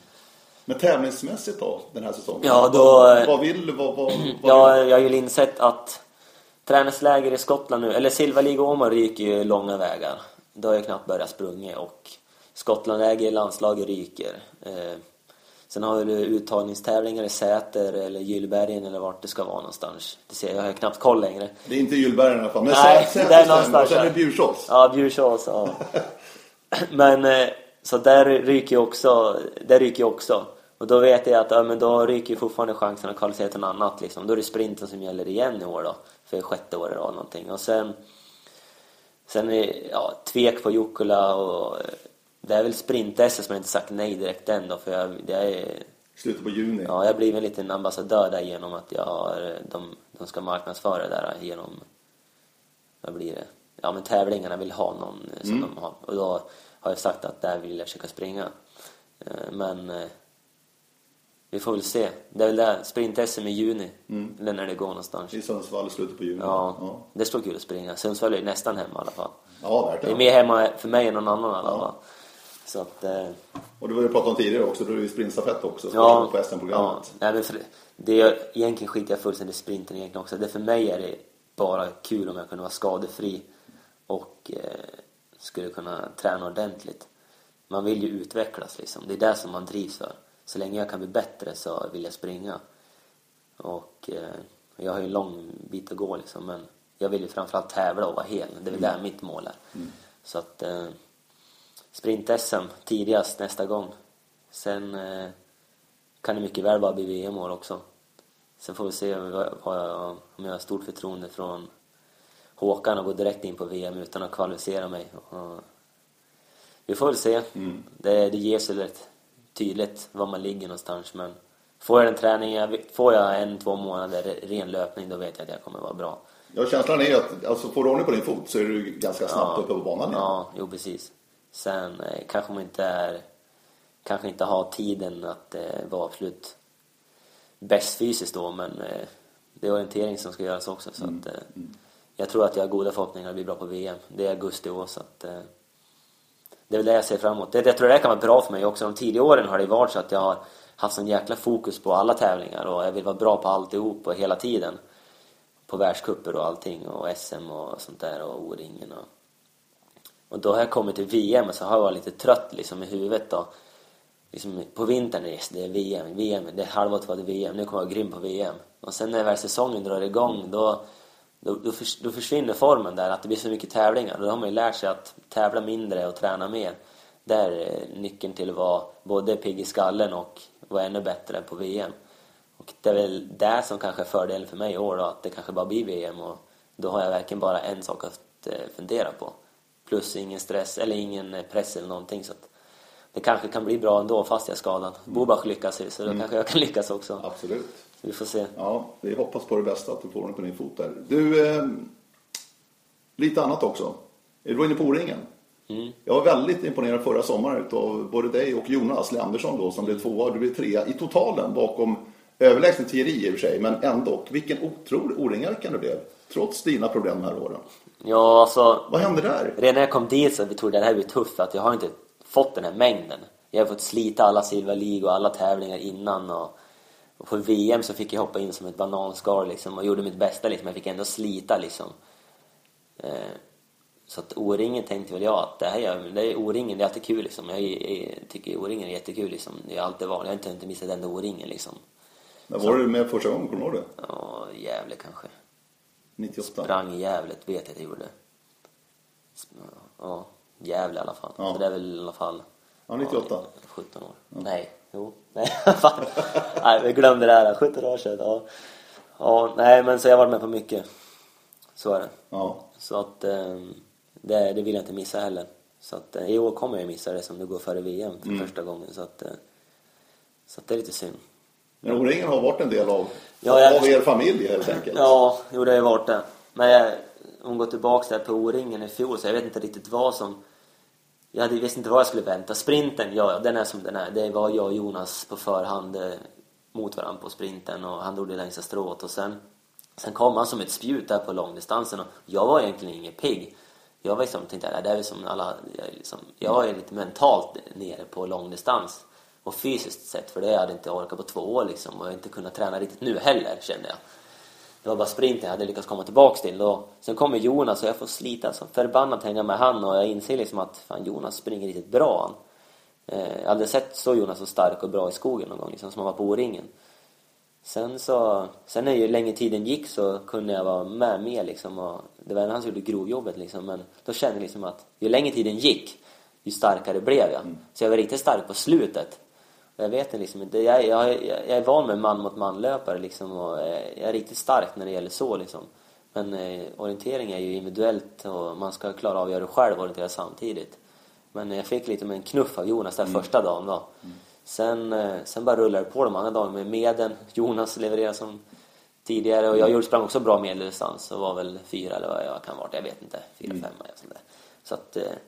Men tävlingsmässigt då, den här säsongen?
Ja, då-
Vad, vad vill, vad, vad, vad
Jag, jag har ju insett att träningsläger i Skottland nu, eller Silva League Åmål ryker ju långa vägar. Då har jag knappt börjat sprunga och Skottlandläger i landslaget ryker. Eh, sen har du uttagningstävlingar i Säter eller Gyllbergen eller vart det ska vara någonstans. Det ser jag, jag har knappt koll längre.
Det är inte Gyllbergen i alla fall. Men
Nej,
Säter
det är någonstans
Och sen är det. Bjursås.
Ja, Bjursås, ja. [LAUGHS] Men eh, så där ryker ju också, där ryker också. Och då vet jag att ja, men då ryker ju fortfarande chansen att kvalificera till något annat liksom. Då är det sprinten som gäller igen i år då. För sjätte året då någonting. Och sen Sen är ja, tvek på Jukkola och eh, det är väl sprint-SM som jag inte sagt nej direkt än då för jag, det är,
Slutet på juni.
ja, jag blir en liten ambassadör där genom att jag har, de, de ska marknadsföra det där genom, vad blir det? Ja men tävlingarna vill ha någon eh, som de har och då har jag sagt att där vill jag försöka springa. Eh, Men eh, vi får väl se. Det är väl där, sprint-SM i juni, eller när det går någonstans.
I Sundsvall i slutet på juni.
Ja,
ja.
det står kul att springa. Sundsvall är ju nästan hemma i alla fall.
Ja,
Det är
verkligen.
mer hemma för mig än någon annan i alla fall. Så att, eh,
Och det var ju pratat om tidigare också, då är det ju sprintstafett också.
ja.
På
ja
SM-programmet.
nej, men för, det är, egentligen skiter jag fullständigt i sprinten egentligen också. Det för mig är det bara kul om jag kunde vara skadefri och eh, skulle kunna träna ordentligt. Man vill ju utvecklas liksom. Det är det som man drivs för. Så länge jag kan bli bättre så vill jag springa. Och eh, jag har ju en lång bit att gå liksom men jag vill ju framförallt tävla och vara hel. Det är väl där mitt mål är. Så att eh, sprint-SM tidigast nästa gång. Sen eh, kan det mycket väl bara bli VM-år också. Sen får vi se jag, om jag har stort förtroende från Håkan och gå direkt in på VM utan att kvalificera mig. Och, vi får väl se. Det, det ger sig rätt tydligt var man ligger någonstans men får jag den träningen, får jag en, två månader ren löpning då vet jag att jag kommer vara bra.
Ja, känslan är ju att alltså, får du ordning på din fot så är du ganska snabbt uppe på banan igen.
Ja, jo precis. Sen eh, kanske man inte är, kanske inte har tiden att eh, vara absolut bäst fysiskt då, men eh, det är orientering som ska göras också. Så att, eh, jag tror att jag har goda förhoppningar att bli bra på VM. Det är augusti i år, så att eh, det är väl det jag ser fram emot. Det, jag tror det kan vara bra för mig också. De tidiga åren har det varit så att jag har haft sån jäkla fokus på alla tävlingar och jag vill vara bra på alltihop och hela tiden. På världscuper och allting och SM och sånt där och O-ringen och och då har jag kommit till VM och så har jag varit lite trött liksom i huvudet då. Liksom på vintern, yes, det är VM, VM, det är halvåret var det VM, nu kommer jag vara grym på VM. Och sen när väl säsongen drar igång då, då, då, då försvinner formen där, att det blir så mycket tävlingar. Då har man ju lärt sig att tävla mindre och träna mer. Där är nyckeln till att vara både pigg i skallen och vara ännu bättre på VM. Och det är väl det som kanske är fördelen för mig i år då, att det kanske bara blir VM och då har jag verkligen bara en sak att eh, fundera på. Plus ingen stress eller ingen eh, press eller någonting så att det kanske kan bli bra ändå fast jag är skadad. Bobach lyckas ju så då kanske jag kan lyckas också.
Absolut.
Vi får se.
Ja, vi hoppas på det bästa, att du får ordning på din fot där. Du, eh, lite annat också. Du var inne på O-ringen.
Mm.
Jag var väldigt imponerad förra sommaren av både dig och Jonas Leandersson då som blev tvåa och du blev trea i totalen bakom överlägset Thierry i och för sig, men ändå. Vilken otrolig O-ringare du blev. Trots dina problem de här åren.
Ja, alltså
Vad hände där?
redan när jag kom dit så trodde det här blir tufft för att jag har inte fått den här mängden. Jag har fått slita alla Silver League och alla tävlingar innan och, och på VM så fick jag hoppa in som ett bananskal liksom och gjorde mitt bästa liksom. Jag fick ändå slita liksom. Eh, så att O-ringen tänkte väl jag att det här är, det är O-ringen, det är alltid kul liksom. Jag, jag tycker O-ringen är jättekul liksom. Det har alltid varit. Jag har inte, inte missat den O-ringen liksom.
När var du med första gången? Kommer du ihåg det?
Ja, Gävle kanske.
98?
Sprang i Gävle, vet jag att jag gjorde. Ja, Gävle i alla fall.
Ja.
Så det är väl i alla fall...
Ja, 98.
Ja, 17 år. Nej, jo. [LAUGHS] Nej, fan. nej, vi glömde det här. 17 år sedan. Ja. ja, nej men så jag har varit med på mycket. Så är det.
Ja.
Så att ehm, det, det vill jag inte missa heller. Så att eh, i år kommer jag missa det som det går före VM för
Mm.
första gången. Så att, eh, så att det är lite synd.
Men O-ringen har varit en del av,
Ja, jag-
av er familj helt enkelt.
Ja, jo det har ju varit det. Men jag, om går tillbaks där på O-ringen i fjol så jag vet inte riktigt vad som... Jag hade, visste inte vad jag skulle vänta. Sprinten, ja, den är som den är. Det var jag och Jonas på förhand eh, mot varandra på sprinten och han drog det längsta strået och sen Sen kom han som ett spjut där på långdistansen och jag var egentligen ingen pigg. Jag var liksom, tänkte att det är som alla, jag, liksom, jag var lite mentalt nere på långdistans och fysiskt sett för det hade jag inte orkat på två år liksom och jag inte kunnat träna riktigt nu heller kände jag. Det var bara sprinten jag hade lyckats komma tillbaks till. Och sen kommer Jonas och jag får slita så förbannat hänga med han och jag inser liksom att fan Jonas springer riktigt bra han. Eh, jag hade sett så Jonas så stark och bra i skogen någon gång liksom, som han var på O-ringen. Sen så, sen när ju längre tiden gick så kunde jag vara med mer liksom och det var han som gjorde grovjobbet liksom men då kände jag liksom att ju längre tiden gick ju starkare blev jag. Mm. Så jag var riktigt stark på slutet. Jag vet liksom inte, jag, jag, jag, är van med man mot man löpare liksom och jag är riktigt stark när det gäller så liksom. Men eh, orientering är ju individuellt och man ska klara av att göra det själv och orientera samtidigt. Men jag fick lite med en knuff av Jonas där mm. första dagen då. Mm. Sen, eh, sen bara rullade det på de andra dagarna med medel. [LAUGHS] Jonas levererade som tidigare och jag sprang också bra medeldistans och var väl fyra eller vad jag kan vara, jag vet inte, fyra, mm. femma eller sånt där. Så att eh,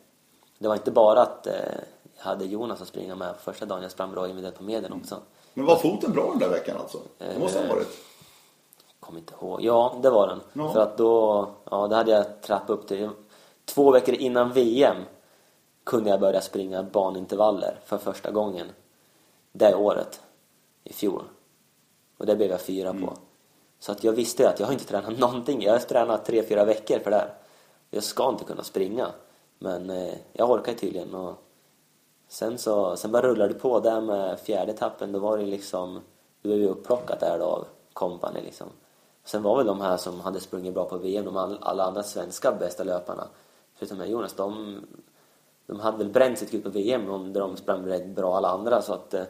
det var inte bara att eh, hade Jonas att springa med första dagen, jag sprang bra individuellt på medel mm. också.
Men var foten bra den där veckan alltså? Det måste ha varit?
kommer inte ihåg. Ja, det var den. Ja. För att då, ja, det hade jag trappat upp till. Två veckor innan VM kunde jag börja springa banintervaller för första gången det året i fjol. Och det blev jag fyra mm. på. Så att jag visste att jag har inte tränat [LAUGHS] någonting. Jag har tränat tre, fyra veckor för det här. Jag ska inte kunna springa. Men eh, jag orkar tydligen. Och sen, så, sen bara rullade det på där med fjärde etappen. Då var det liksom, då blev vi upplockat där då av kompani liksom. Sen var väl de här som hade sprungit bra på VM, de alla andra svenska bästa löparna, förutom med Jonas, de de hade väl bränt sitt kul på VM där de sprang rätt bra alla andra så att eh,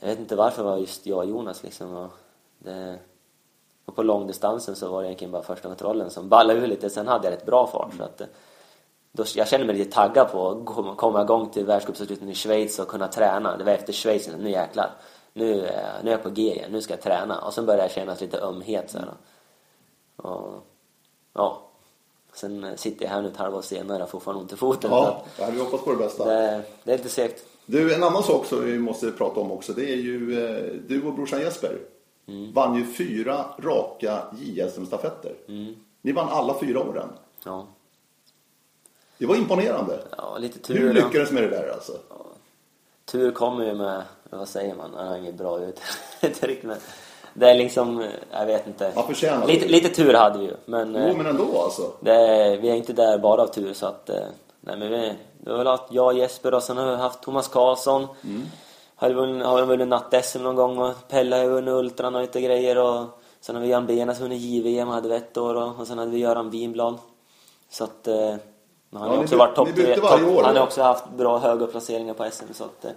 jag vet inte varför det var just jag och Jonas liksom. Och, det, och på långdistansen så var det egentligen bara första kontrollen som ballade ur lite. Sen hade jag rätt bra fart så att eh, då, jag kände mig lite taggad på att komma igång till världscupavslutningen i Schweiz och kunna träna. Det var efter Schweiz, nu jäklar. Nu, nu är jag på G igen, nu ska jag träna. Och sen började jag känna lite ömhet så här. Och, ja, Sen eh, sitter jag här nu ett halvår senare och fortfarande ont i foten.
Ja, jag hade hoppas på det bästa.
Det, det, är lite segt.
Du, en annan sak som vi måste prata om också. Det är ju eh, du och brorsan Jesper. Mm. Vann ju fyra raka JSM-stafetter. Mm. Ni vann alla fyra åren.
Ja.
Det var imponerande.
Ja, lite tur.
Hur lyckades med det där alltså? Ja.
Tur kommer ju med, vad säger man, jag har inget bra uttryck [LAUGHS] men det är liksom, jag vet inte.
Man förtjänar
lite, lite tur hade vi ju. Men,
jo, men ändå alltså.
Det, vi är inte där bara av tur så att, eh, nej men vi, det har väl haft jag och Jesper och sen har vi haft Thomas Karlsson. Mm. Har vunnit, har vunnit natt-SM någon gång och Pelle har vunnit Ultran och lite grejer och sen har vi Jan Benas vunnit JVM hade vi ett år och, och sen hade vi Göran Winblad. Så att, eh, han har ja, också varit topp tre. Han har också haft bra höga placeringar på SM så att eh,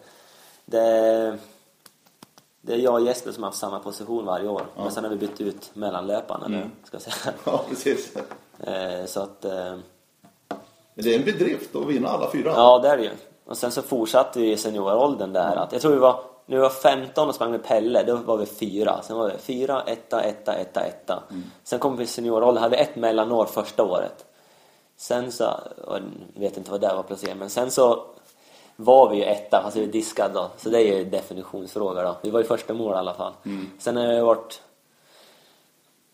det det är jag och Jesper som har haft samma position varje år. Ja. Men sen har vi bytt ut mellanlöparna mm. nu, ska jag säga. [LAUGHS]
Ja, precis.
Eh, så att... Eh...
Men det är en bedrift att vinna alla fyra.
Ja, det är det ju. Och sen så fortsatte vi i senioråldern där. Att jag tror vi var... När vi var 15 och sprang med Pelle, då var vi fyra. Sen var vi fyra, etta, etta, etta, etta. Mm. Sen kom vi i senioråldern, hade ett mellanår första året. Sen så, jag vet inte vad det var placerat, men sen så var vi ju etta, alltså vi diskad då. Så det är ju definitionsfråga då. Vi var ju första mål i alla fall. Mm. Sen har det varit,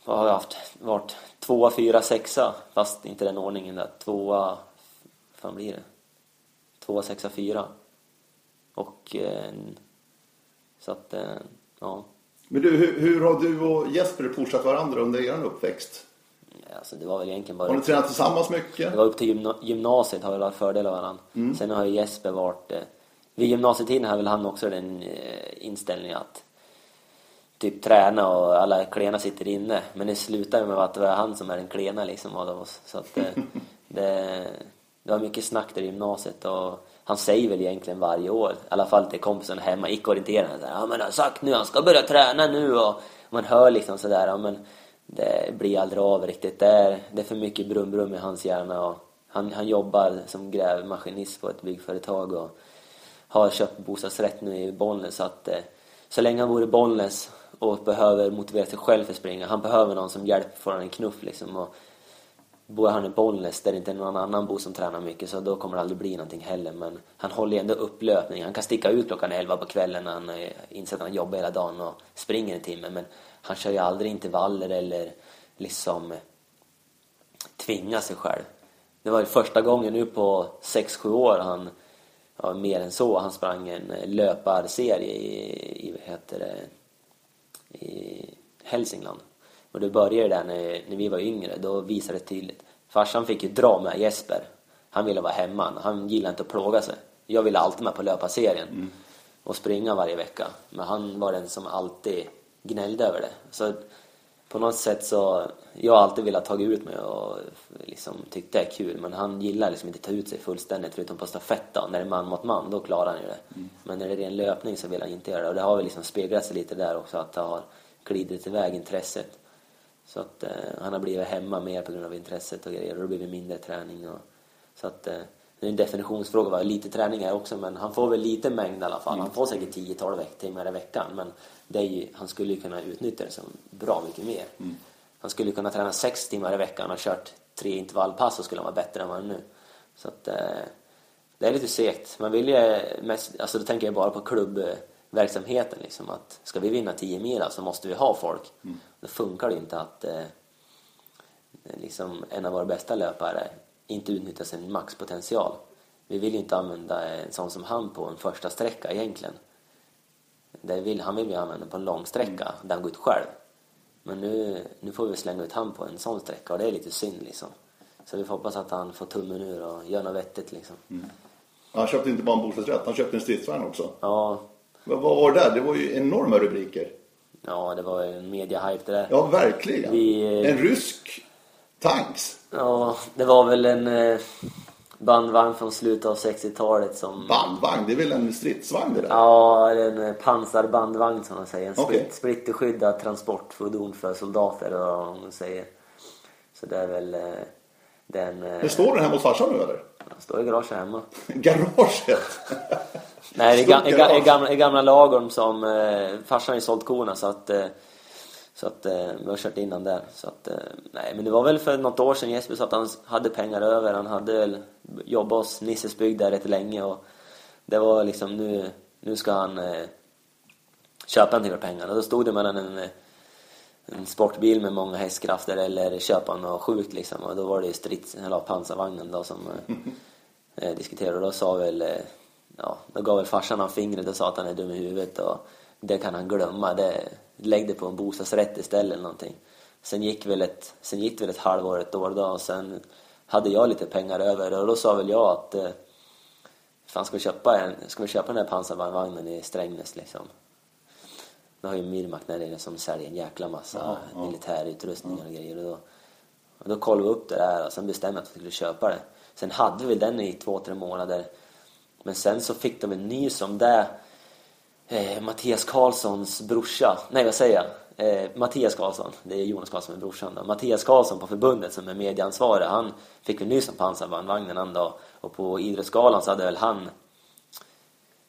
vad har vi haft? Varit tvåa, fyra, sexa. Fast inte den ordningen där. Tvåa, fan blir det? Tvåa, sexa, fyra. Och eh, så att, eh, ja.
Men du, hur, hur har du och Jesper pushat varandra under er uppväxt?
Alltså det var väl egentligen bara...
Har ni tränat tillsammans mycket?
Det var upp till gymnasiet har vi varit fördel av varandra. Mm. Sen har ju Jesper varit... Eh, vid gymnasietiden hade väl han också den eh, inställningen att typ träna och alla klena sitter inne. Men det slutar med att det var han som är den klena liksom av oss. Så att eh, [LAUGHS] det, det var mycket snack där i gymnasiet och han säger väl egentligen varje år, i alla fall till kompisen hemma, icke-orienterande, ja men han har sagt nu, han ska börja träna nu och man hör liksom sådär, ja men det blir aldrig av riktigt. Det är, det är för mycket brum-brum i hans hjärna. Och han, han jobbar som grävmaskinist på ett byggföretag och har köpt bostadsrätt nu i Bollnäs. Så, att, eh, så länge han bor i Bollnäs och behöver motivera sig själv för att springa, han behöver någon som hjälper får han en knuff liksom. Och bor han i Bollnäs där det inte är någon annan bor som tränar mycket så då kommer det aldrig bli någonting heller. Men han håller ju ändå upplöpning. Han kan sticka ut klockan 11 på kvällen när han eh, inser att han jobbar hela dagen och springer en timme. Men han kör ju aldrig intervaller eller liksom tvingar sig själv. Det var ju första gången nu på 6-7 år han, ja, mer än så, han sprang en löparserie i, i vad heter det, i Hälsingland. Och det började där när, när vi var yngre, då visade det tydligt. Farsan fick ju dra med Jesper. Han ville vara hemma, han gillade inte att plåga sig. Jag ville alltid med på löparserien mm. och springa varje vecka. Men han var den som alltid gnällde över det. Så på något sätt så, jag har alltid velat ta ut mig och liksom tyckt det är kul. Men han gillar liksom inte ta ut sig fullständigt förutom på stafett då. När det är man mot man, då klarar han ju det. Mm. Men när det är ren löpning så vill han inte göra det. Och det har väl liksom speglat sig lite där också att det har glidit iväg intresset. Så att eh, han har blivit hemma mer på grund av intresset och grejer och det har blivit mindre träning. Och, så att eh, det är en definitionsfråga vad lite träning är också men han får väl lite mängd i alla fall. Han får säkert 10-12 timmar i veckan men det är ju, han skulle ju kunna utnyttja det som bra mycket mer. Mm. Han skulle kunna träna 6 timmar i veckan och kört tre intervallpass så skulle han vara bättre än vad han är nu. Så att eh, det är lite segt. Man vill ju mest, alltså då tänker jag bara på klubbverksamheten liksom att ska vi vinna 10 mil så måste vi ha folk. Mm. Då funkar det inte att eh, liksom en av våra bästa löpare inte utnyttjar sin maxpotential. Vi vill ju inte använda en sån som han på en första sträcka egentligen. Det vill, han vill ju använda på en lång sträcka mm. där han går ut själv. Men nu, nu får vi slänga ut han på en sån sträcka och det är lite synd liksom. Så vi får hoppas att han får tummen ur och gör något vettigt liksom. Mm.
Han köpte inte bara en bostadsrätt, han köpte en stridsvagn också.
Ja.
Vad var det där? Det var ju enorma rubriker.
Ja, det var en media-hype det där.
Ja, verkligen. Vi, en rysk tanks.
Ja, det var väl en eh, bandvagn från slutet av 60-talet som...
Bandvagn? Det är väl en stridsvagn det där?
Ja, en eh, pansarbandvagn som man säger. En okay. splitterskyddad transportfordon för soldater och vad man säger. Så det är väl eh, den...
Det står den hemma hos farsan nu eller?
Den står i garaget hemma. [LAUGHS]
Garaget?
Nej, i, ga, i, gamla, i gamla lagorn som eh, farsan har ju sålt korna så att eh, så att eh, vi har kört innan där. Så att, eh, nej, men det var väl för något år sedan Jesper sa att han hade pengar över. Han hade jobbat hos Nisses bygg där rätt länge och det var liksom nu, nu ska han eh, köpa en till pengarna. Då stod det mellan en, en sportbil med många hästkrafter eller köpa något sjukt liksom. Och då var det strids, eller pansarvagnen då som eh, diskuterade. Och då sa väl, eh, ja, då gav väl farsan han fingret och sa att han är dum i huvudet och det kan han glömma. Det, lägg det på en bostadsrätt istället eller någonting. Sen gick väl ett, sen gick väl ett halvår, ett år då och sen hade jag lite pengar över och då sa väl jag att eh, fan ska vi köpa, en, ska vi köpa den här pansarvagnen i Strängnäs liksom. Då har ju Mirmak där nere som säljer en jäkla massa ja, ja. militärutrustningar och grejer och då, och då kollade vi upp det där och sen bestämde att vi skulle köpa det. Sen hade vi den i två, tre månader. Men sen så fick de en ny som det eh, Mattias Karlssons brorsa, nej vad säger jag? Eh, Mattias Karlsson, det är Jonas Karlsson med brorsan då. Mattias Karlsson på förbundet som är medieansvarig, han fick väl nyss en pansarbandvagnen en dag och på Idrottsgalan så hade väl han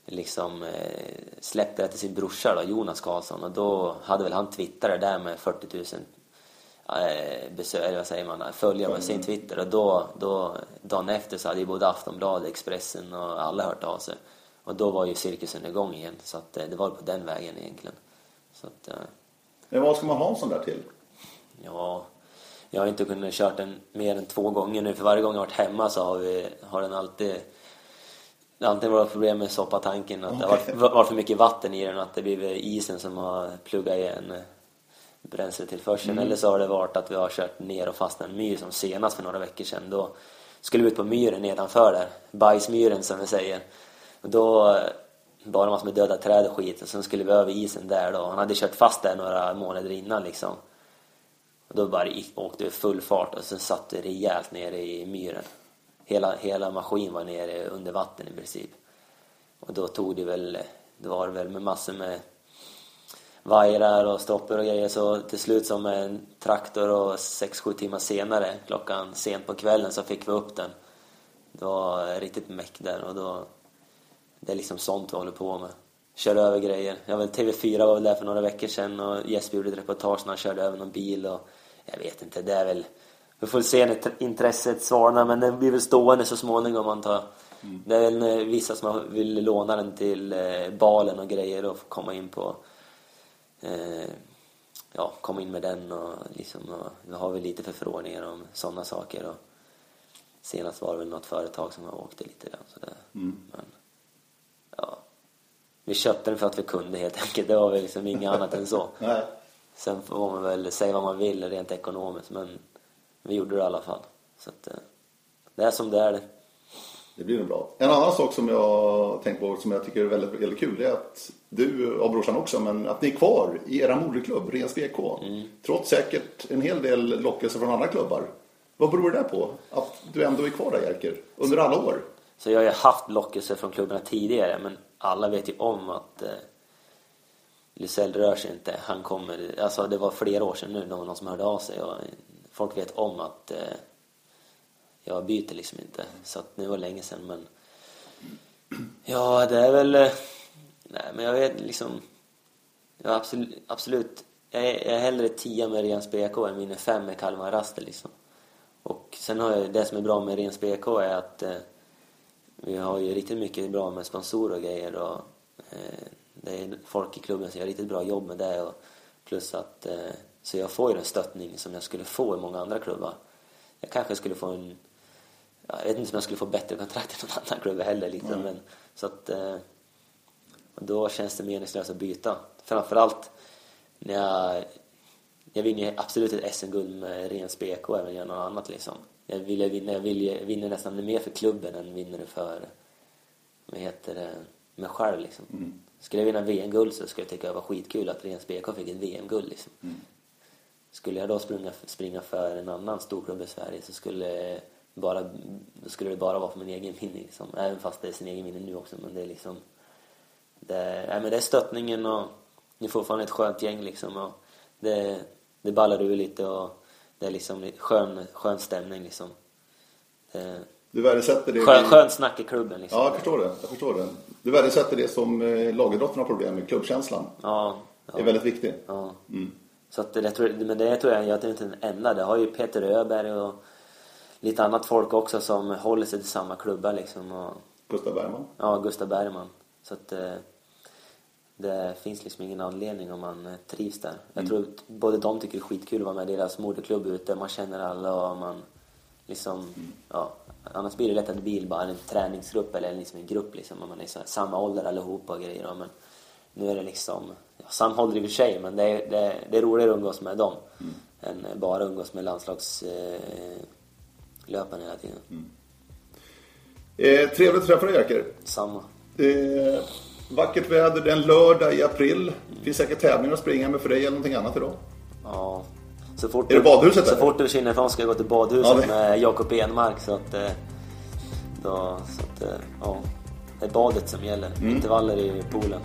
liksom eh, släppt det till sin brorsa då, Jonas Karlsson och då hade väl han twittrat där med 40 000 eh, besök, eller vad säger man, följare med sin Twitter och då, då dagen efter så hade ju både Aftonbladet, Expressen och alla hört av sig. Och då var ju cirkusen igång igen. Så att, eh, det var på den vägen egentligen. Så att, eh,
Men vad ska man ha en sån där till?
Ja, jag har inte kunnat kört den mer än två gånger nu. För varje gång jag har varit hemma så har, vi, har den alltid det har alltid varit problem med soppatanken. Att okay. det har varit för mycket vatten i den. Att det blivit isen som har pluggat igen bränsletillförseln. Mm. Eller så har det varit att vi har kört ner och fastnat en myr som senast för några veckor sedan. Då skulle vi ut på myren nedanför där. Bajsmyren som vi säger. Och då eh, var det massor med döda träd och skit och sen skulle vi över isen där då. Han hade kört fast där några månader innan liksom. Och då bara åkte vi full fart och sen satt det rejält nere i myren. Hela, hela maskinen var nere under vatten i princip. Och då tog det väl, det var väl med massor med vajrar och stoppar och grejer så till slut som en traktor och 6-7 timmar senare klockan sent på kvällen så fick vi upp den. Det var riktigt meck där och då det är liksom sånt vi håller på med. Kör över grejer. Jag vet, TV4 var väl där för några veckor sedan och Jesper gjorde ett reportage när han körde över någon bil och jag vet inte, det är väl vi får se när intresset svarar men den blir väl stående så småningom antar jag. Mm. Det är väl vissa som vill låna den till eh, balen och grejer och komma in på eh, ja, komma in med den och liksom och vi har väl lite förfrågningar om sådana saker och senast var det väl något företag som har åkt lite grann sådär. Mm. Men. Vi köpte den för att vi kunde helt enkelt. Det var väl liksom inget annat än så. [LAUGHS]
Nej.
Sen får man väl säga vad man vill rent ekonomiskt men vi gjorde det i alla fall. Så att, eh, det är som det är det.
Det blir nog bra. En annan sak som jag tänkt på som jag tycker är väldigt, väldigt kul är att du och brorsan också, men att ni är kvar i era moderklubb, Rens BK. Mm. Trots säkert en hel del lockelser från andra klubbar. Vad beror det på? Att du ändå är kvar där Jerker, under alla år?
Så jag har ju haft lockelser från klubbarna tidigare, men alla vet ju om att eh, Lysell rör sig inte. Han kommer, alltså det var flera år sedan nu, någon som hörde av sig och folk vet om att eh, jag byter liksom inte. Så att det var länge sedan men... Ja, det är väl... Eh, nej, men jag vet liksom... jag absolut. absolut. Jag, är, jag är hellre tia med Rens BK än vinner fem med Kalmar Raster liksom. Och sen har jag, det som är bra med Rens BK är att eh, vi har ju riktigt mycket bra med sponsorer och grejer och eh, det är folk i klubben som gör riktigt bra jobb med det och plus att eh, så jag får ju den stöttning som jag skulle få i många andra klubbar. Jag kanske skulle få en jag vet inte om jag skulle få bättre kontrakt [LAUGHS] i någon annan klubb heller. Liksom. Mm. Men, så att, eh, då känns det meningslöst att byta. Framförallt när jag, jag vinner absolut ett SM-guld med Rens BK även gör något annat liksom. Jag vill vinna, jag vill, jag vinner nästan mer för klubben än vinner det för, vad heter det, mig själv liksom. Mm. Skulle jag vinna VM-guld så skulle jag tycka det var skitkul att Rens BK fick ett VM-guld liksom. Mm. Skulle jag då springa, springa för en annan storklubb i Sverige så skulle bara, skulle det bara vara för min egen vinning liksom. Även fast det är sin egen vinning nu också. Men det är liksom... Det, nej, men det är stöttningen och ni är fortfarande ett skönt gäng liksom. Och det, det ballar ur lite och det är liksom skön, skön stämning liksom. Det,
du värdesätter det...
Skön, skönt snack i klubben liksom.
Ja, jag förstår det. Jag förstår det. Du värdesätter det som eh, lagidrotten har problem med, klubbkänslan.
Ja.
ja. Det är väldigt viktigt.
Ja. Mm. Så att det, men det tror jag, jag är inte den enda. Det har ju Peter Öberg och lite annat folk också som håller sig till samma klubbar liksom. Och,
Gustav Bergman?
Ja, Gustav Bergman. Så att eh, det finns liksom ingen anledning om man eh, trivs där. Jag mm. tror att både de tycker det är skitkul att vara med i deras moderklubb ute. Man känner alla och man liksom, mm. ja. Annars blir det lätt att det blir bara en träningsgrupp eller liksom en grupp liksom. Man är så samma ålder allihopa och grejer. Men nu är det liksom, ja, samma ålder i och för sig, men det är, det, det är roligare att umgås med dem. Mm. Än bara umgås med landslags eh, hela tiden. Mm.
Eh, trevligt att träffa dig Jerker.
Samma.
Eh, vackert väder, det är en lördag i april. Mm. finns säkert tävlingar att springa med för dig eller någonting annat idag.
Ja. Så fort
är det badhuset
Så fort du försvinner ifrån ska jag gå till badhuset ja, det... med Jakob Enmark så att... Eh, då, så att, eh, ja. Det är badet som gäller, mm. intervaller i poolen.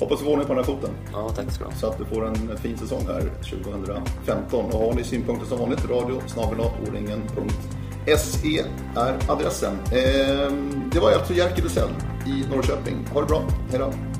Hoppas du får ordning på den här foten.
Ja, tack ska du ha.
Så att du får en fin säsong här 2015. Och har ni synpunkter som vanligt, radio snabelaoringen.se är adressen. Ehm, det var alltså Jerker Lusell i Norrköping. Ha det bra. hejdå!